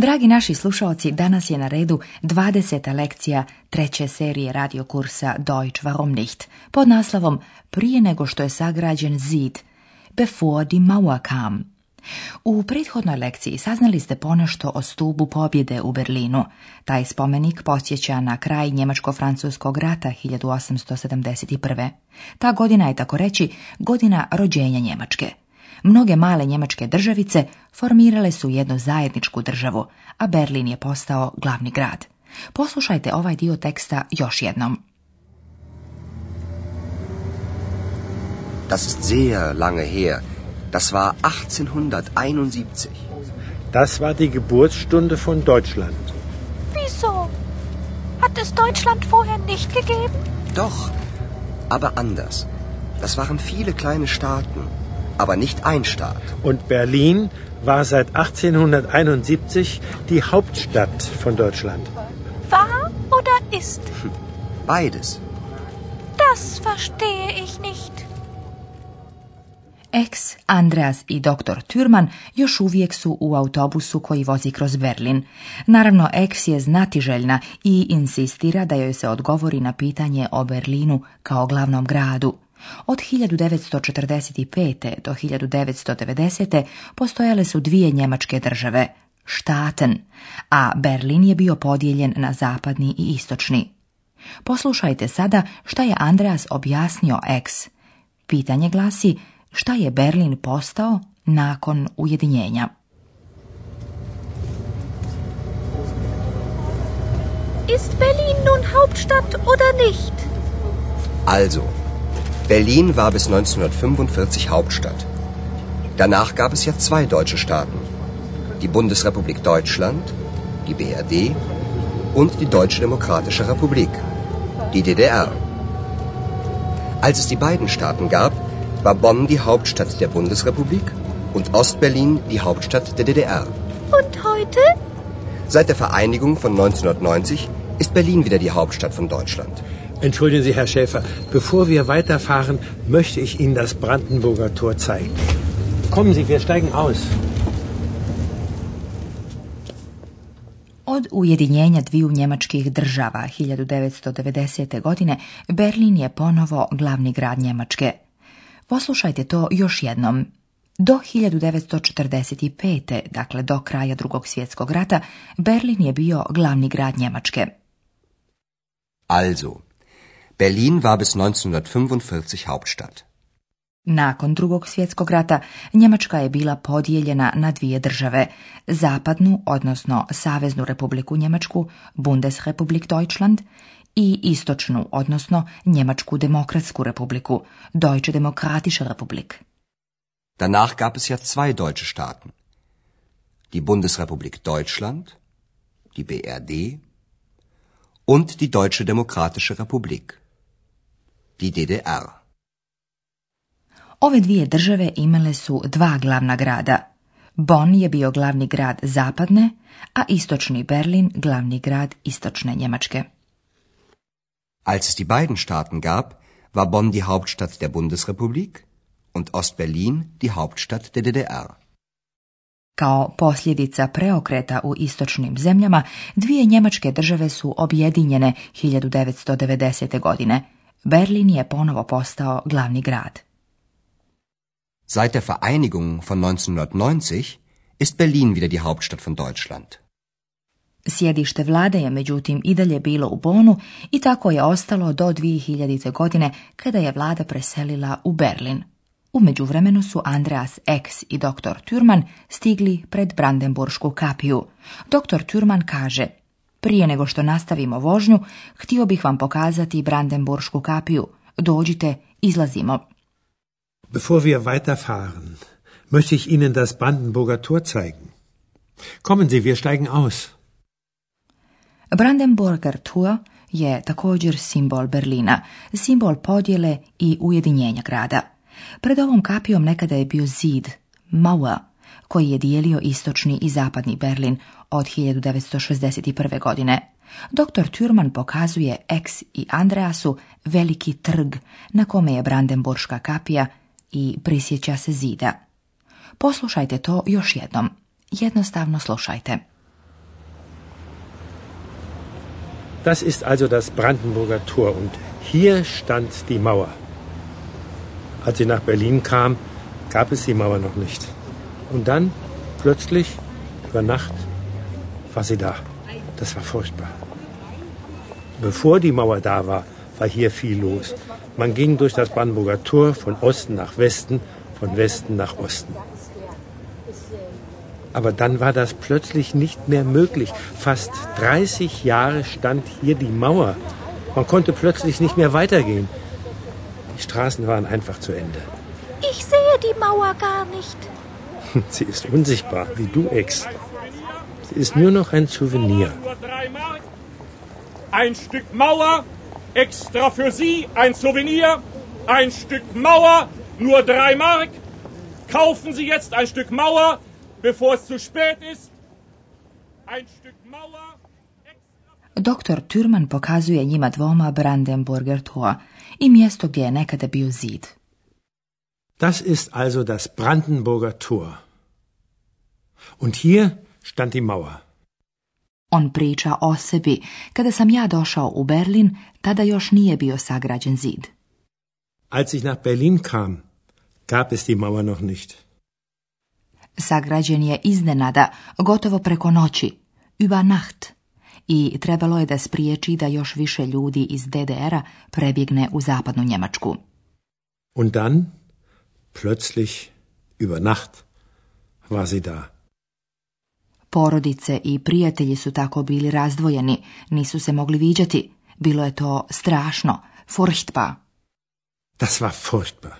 Dragi naši slušalci, danas je na redu 20. lekcija treće serije radiokursa Deutsch warum nicht pod naslovom Prije nego što je sagrađen zid, before die Mauer kam. U prethodnoj lekciji saznali ste ponešto o stubu pobjede u Berlinu. Taj spomenik posjeća na kraj Njemačko-Francuskog rata 1871. Ta godina je tako reći godina rođenja Njemačke – Mnoge male njemačke državice formirale su jednu zajedničku državu, a Berlin je postao glavni grad. Poslušajte ovaj dio teksta još jednom. Das ist sehr lange her. Das war 1871. Das war die Geburtsstunde von Deutschland. Wieso? Hat es Deutschland vorher nicht gegeben? Doch, aber anders. Das waren viele kleine Staaten aber nicht ein Staat. Und Berlin war seit 1871 die Hauptstadt von Deutschland. War oder ist? Beides. Das verstehe ich nicht. Ex, Andreas i doktor Türman još uvijek su u autobusu koji vozi kroz Berlin. Naravno, Ex je znatiželjna i insistira da joj se odgovori na pitanje o Berlinu kao glavnom gradu. Od 1945. do 1990. postojale su dvije njemačke države, štaten, a Berlin je bio podijeljen na zapadni i istočni. Poslušajte sada šta je Andreas objasnio ex. Pitanje glasi šta je Berlin postao nakon ujedinjenja. Ist Berlin nun Hauptstadt oder nicht? Also, Berlin war bis 1945 Hauptstadt. Danach gab es ja zwei deutsche Staaten. Die Bundesrepublik Deutschland, die BRD und die Deutsche Demokratische Republik, die DDR. Als es die beiden Staaten gab, war Bonn die Hauptstadt der Bundesrepublik und Ostberlin die Hauptstadt der DDR. Und heute? Seit der Vereinigung von 1990 ist Berlin wieder die Hauptstadt von Deutschland. Entschuldigen Sie, Herr Schäfer, bevor wir weiterfahren, möchte ich Ihnen das Brandenburger Tor zeigen. Kommen Sie, wir steigen aus. Od ujedinjenja dviju njemačkih država 1990. godine Berlin je ponovo glavni grad Njemačke. Poslušajte to još jednom. Do 1945. dakle do kraja drugog svjetskog rata, Berlin je bio glavni grad Njemačke. Also, Berlin war bis 1945 Hauptstadt. Nakon drugog svjetskog rata Njemačka je bila podijeljena na dvije države, zapadnu, odnosno Saveznu republiku Njemačku, Bundesrepublik Deutschland, i istočnu, odnosno Njemačku demokratsku republiku, Deutsche Demokratische Republik. Danach gab es ja zwei deutsche Staaten. Die Bundesrepublik Deutschland, die BRD und die Deutsche Demokratische Republik. DDR. Ove dvije države imale su dva glavna grada. Bonn je bio glavni grad zapadne, a istočni Berlin glavni grad istočne Njemačke. Als es die beiden Staaten gab, war Bonn die Hauptstadt der Bundesrepublik und die Hauptstadt der DDR. Kao posljedica preokreta u istočnim zemljama, dvije njemačke države su objedinjene 1990. godine – Berlin je ponovo postao glavni grad. Seit der Vereinigung von 1990 ist Berlin wieder die Hauptstadt von Deutschland. Sjedište vlade je međutim i dalje bilo u Bonu i tako je ostalo do 2000. godine kada je vlada preselila u Berlin. U međuvremenu su Andreas X i dr. Turman stigli pred Brandenburšku kapiju. Dr. Türman kaže – prije nego što nastavimo vožnju, htio bih vam pokazati Brandenburšku kapiju. Dođite, izlazimo. Bevor wir weiterfahren, möchte ich Ihnen das Brandenburger Tor zeigen. Kommen wir steigen aus. Brandenburger Tor je također simbol Berlina, simbol podjele i ujedinjenja grada. Pred ovom kapijom nekada je bio zid, Mauer, koji je dijelio istočni i zapadni Berlin od 1961. godine. Dr. Thurman pokazuje Ex i Andreasu veliki trg na kome je Brandenburška kapija i prisjeća se zida. Poslušajte to još jednom. Jednostavno slušajte. Das ist also das Brandenburger Tor und hier stand die Mauer. Als sie nach Berlin kam, gab es die Mauer noch nicht. Und dann, plötzlich, über Nacht, war sie da. Das war furchtbar. Bevor die Mauer da war, war hier viel los. Man ging durch das Brandenburger Tor von Osten nach Westen, von Westen nach Osten. Aber dann war das plötzlich nicht mehr möglich. Fast 30 Jahre stand hier die Mauer. Man konnte plötzlich nicht mehr weitergehen. Die Straßen waren einfach zu Ende. Ich sehe die Mauer gar nicht. Sie ist unsichtbar, wie du, Ex. Sie ist nur noch ein Souvenir. Ein Stück Mauer, extra für Sie, ein Souvenir. Ein Stück Mauer, nur drei Mark. Kaufen Sie jetzt ein Stück Mauer, bevor es zu spät ist. Ein Stück Mauer. Doktor Türman pokazuje njima dvoma Brandenburger Tor i mjesto gdje je nekada bio zid. Das ist also das Brandenburger Tor. Und hier stand die Mauer. On priča o sebi. Kada sam ja došao u Berlin, tada još nije bio sagrađen zid. Als ich nach Berlin kam, gab es die Mauer noch nicht. Sagrađen je iznenada, gotovo preko noći, über Nacht, i trebalo je da spriječi da još više ljudi iz DDR-a prebjegne u zapadnu Njemačku. Und dann? Plötzlich, über Nacht, war sie da. Porodice i prijatelji su tako bili razdvojeni, nisu se mogli viđati. Bilo je to strašno, furchtbar. Das war furchtbar.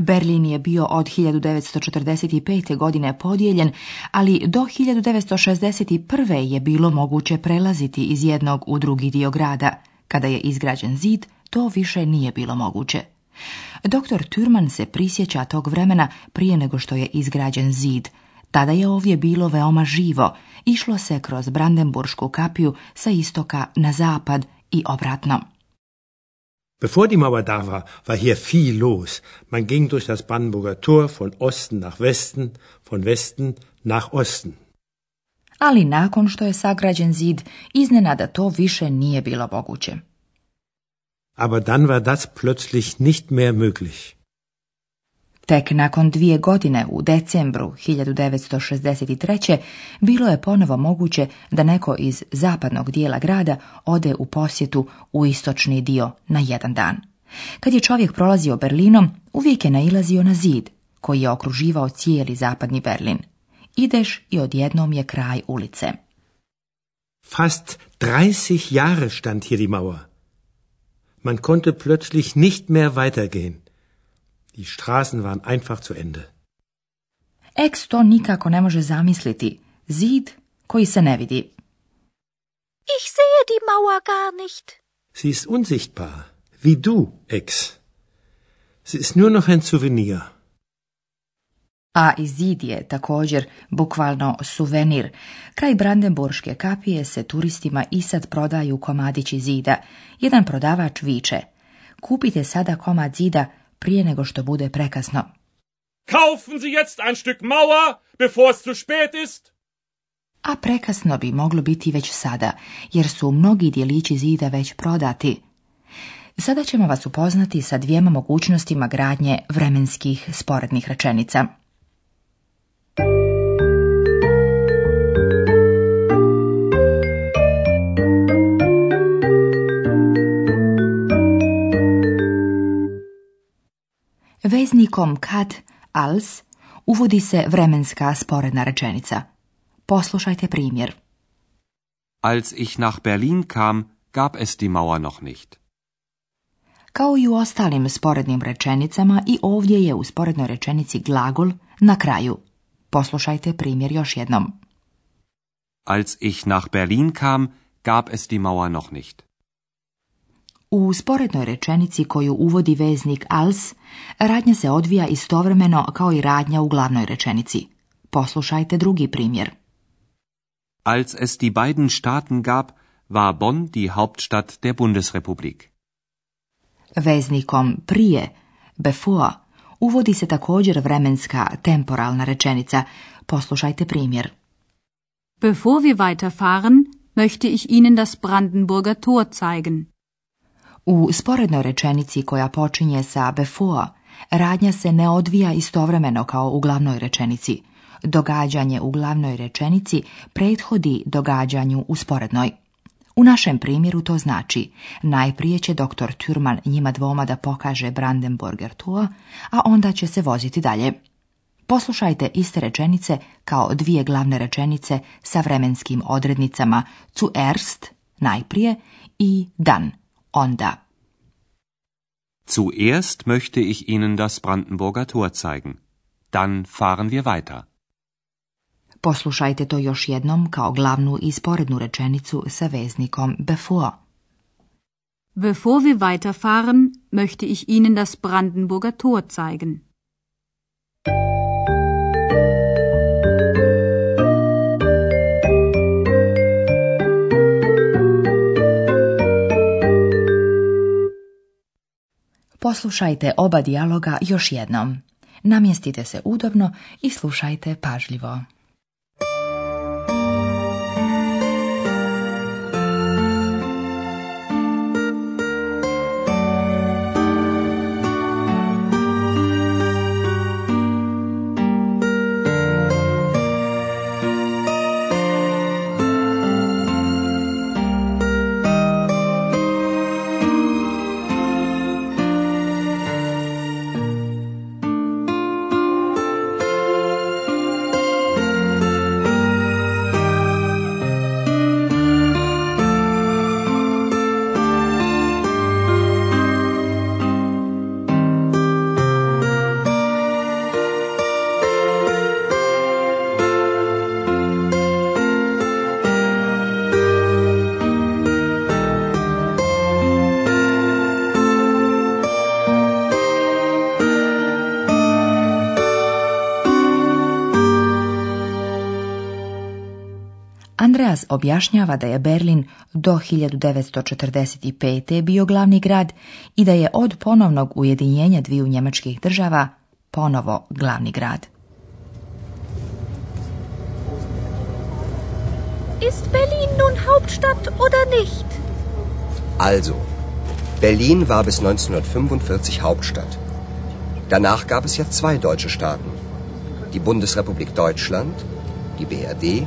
Berlin je bio od 1945. godine podijeljen, ali do 1961. je bilo moguće prelaziti iz jednog u drugi dio grada. Kada je izgrađen zid, to više nije bilo moguće. Doktor Turman se prisjeća tog vremena prije nego što je izgrađen zid. Tada je ovdje bilo veoma živo. Išlo se kroz Brandenburšku kapiju sa istoka na zapad i obratno. Bevor die Mauer da war, war hier viel los. Man ging durch das Brandenburger Tor von Osten nach Westen, von Westen nach Osten. Ali nakon što je sagrađen zid, iznenada to više nije bilo moguće aber dann war das plötzlich nicht mehr möglich. Tek nakon dvije godine, u decembru 1963. bilo je ponovo moguće da neko iz zapadnog dijela grada ode u posjetu u istočni dio na jedan dan. Kad je čovjek prolazio Berlinom, uvijek je nailazio na zid, koji je okruživao cijeli zapadni Berlin. Ideš i odjednom je kraj ulice. Fast 30 Jahre stand hier die Mauer. Man konnte plötzlich nicht mehr weitergehen. Die Straßen waren einfach zu Ende. Ex to nikako ne može zamisliti. Zid koji se ne vidi. Ich sehe die Mauer gar nicht. Sie ist unsichtbar, wie du, Ex. Sie ist nur noch ein Souvenir. a i zid je također bukvalno suvenir. Kraj Brandenburške kapije se turistima i sad prodaju komadići zida. Jedan prodavač viče, kupite sada komad zida prije nego što bude prekasno. Kaufen Sie jetzt ein Stück Mauer, bevor es zu spät ist. A prekasno bi moglo biti već sada, jer su mnogi dijelići zida već prodati. Sada ćemo vas upoznati sa dvijema mogućnostima gradnje vremenskih sporednih rečenica. Veznikom kad, als, uvodi se vremenska sporedna rečenica. Poslušajte primjer. Als ich nach Berlin kam, gab es die Mauer noch nicht. Kao i u ostalim sporednim rečenicama i ovdje je u sporednoj rečenici glagol na kraju. Poslušajte primjer još jednom. Als ich nach Berlin kam, gab es die Mauer noch nicht. U sporednoj rečenici koju uvodi veznik als, radnja se odvija istovremeno kao i radnja u glavnoj rečenici. Poslušajte drugi primjer. Als es die beiden Staaten gab, war Bonn die Hauptstadt der Bundesrepublik. Veznikom prije, before, uvodi se također vremenska temporalna rečenica. Poslušajte primjer. Bevor wir weiterfahren, möchte ich Ihnen das Brandenburger Tor zeigen. U sporednoj rečenici koja počinje sa before, radnja se ne odvija istovremeno kao u glavnoj rečenici. Događanje u glavnoj rečenici prethodi događanju u sporednoj. U našem primjeru to znači najprije će dr. Thurman njima dvoma da pokaže Brandenburger Tua, a onda će se voziti dalje. Poslušajte iste rečenice kao dvije glavne rečenice sa vremenskim odrednicama zuerst, najprije, i dan, Honda. Zuerst möchte ich Ihnen das Brandenburger Tor zeigen. Dann fahren wir weiter. Poslušajte to još jednom kao glavnu i sporednu rečenicu sa veznikom bevor. Bevor wir weiterfahren, möchte ich Ihnen das Brandenburger Tor zeigen. Poslušajte oba dijaloga još jednom. Namjestite se udobno i slušajte pažljivo. objašnjava da je Berlin do 1945. bio glavni grad i da je od ponovnog ujedinjenja dviju njemačkih država ponovo glavni grad. Ist Berlin nun Hauptstadt oder nicht? Also, Berlin war bis 1945 Hauptstadt. Danach gab es ja zwei deutsche Staaten. Die Bundesrepublik Deutschland, die BRD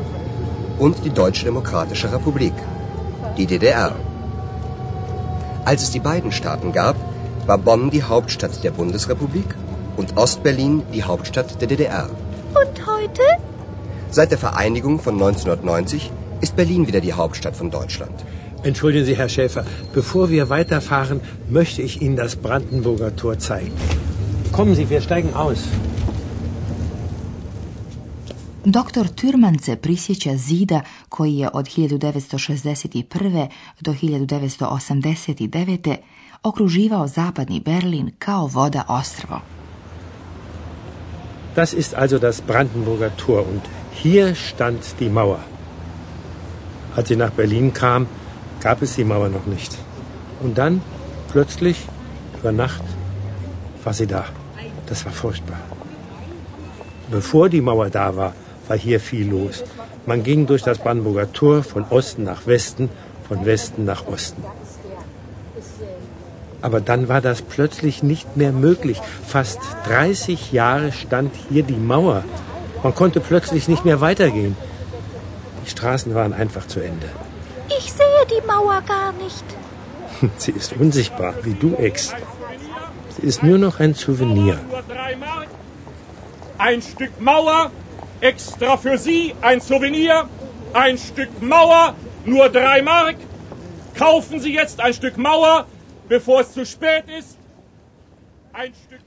und die Deutsche Demokratische Republik, die DDR. Als es die beiden Staaten gab, war Bonn die Hauptstadt der Bundesrepublik und Ostberlin die Hauptstadt der DDR. Und heute? Seit der Vereinigung von 1990 ist Berlin wieder die Hauptstadt von Deutschland. Entschuldigen Sie, Herr Schäfer, bevor wir weiterfahren, möchte ich Ihnen das Brandenburger Tor zeigen. Kommen Sie, wir steigen aus. Doktor Türman se prisjeća zida koji je od 1961. do 1989. okruživao zapadni Berlin kao voda ostrvo. Das ist also das Brandenburger Tor und hier stand die Mauer. Als sie nach Berlin kam, gab es die Mauer noch nicht. Und dann, plötzlich, über Nacht, war sie da. Das war furchtbar. Bevor die Mauer da war, war hier viel los. Man ging durch das Brandenburger Tor von Osten nach Westen, von Westen nach Osten. Aber dann war das plötzlich nicht mehr möglich. Fast 30 Jahre stand hier die Mauer. Man konnte plötzlich nicht mehr weitergehen. Die Straßen waren einfach zu Ende. Ich sehe die Mauer gar nicht. Sie ist unsichtbar, wie du, Ex. Sie ist nur noch ein Souvenir. Ein Stück Mauer Extra für Sie ein Souvenir, ein Stück Mauer, nur drei Mark. Kaufen Sie jetzt ein Stück Mauer, bevor es zu spät ist.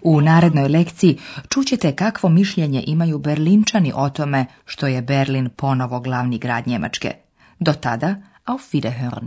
U narednoj lekciji čućete kakvo mišljenje imaju Berlinčani o tome što je Berlin ponovo glavni grad Njemačke. Do tada, auf Wiederhören.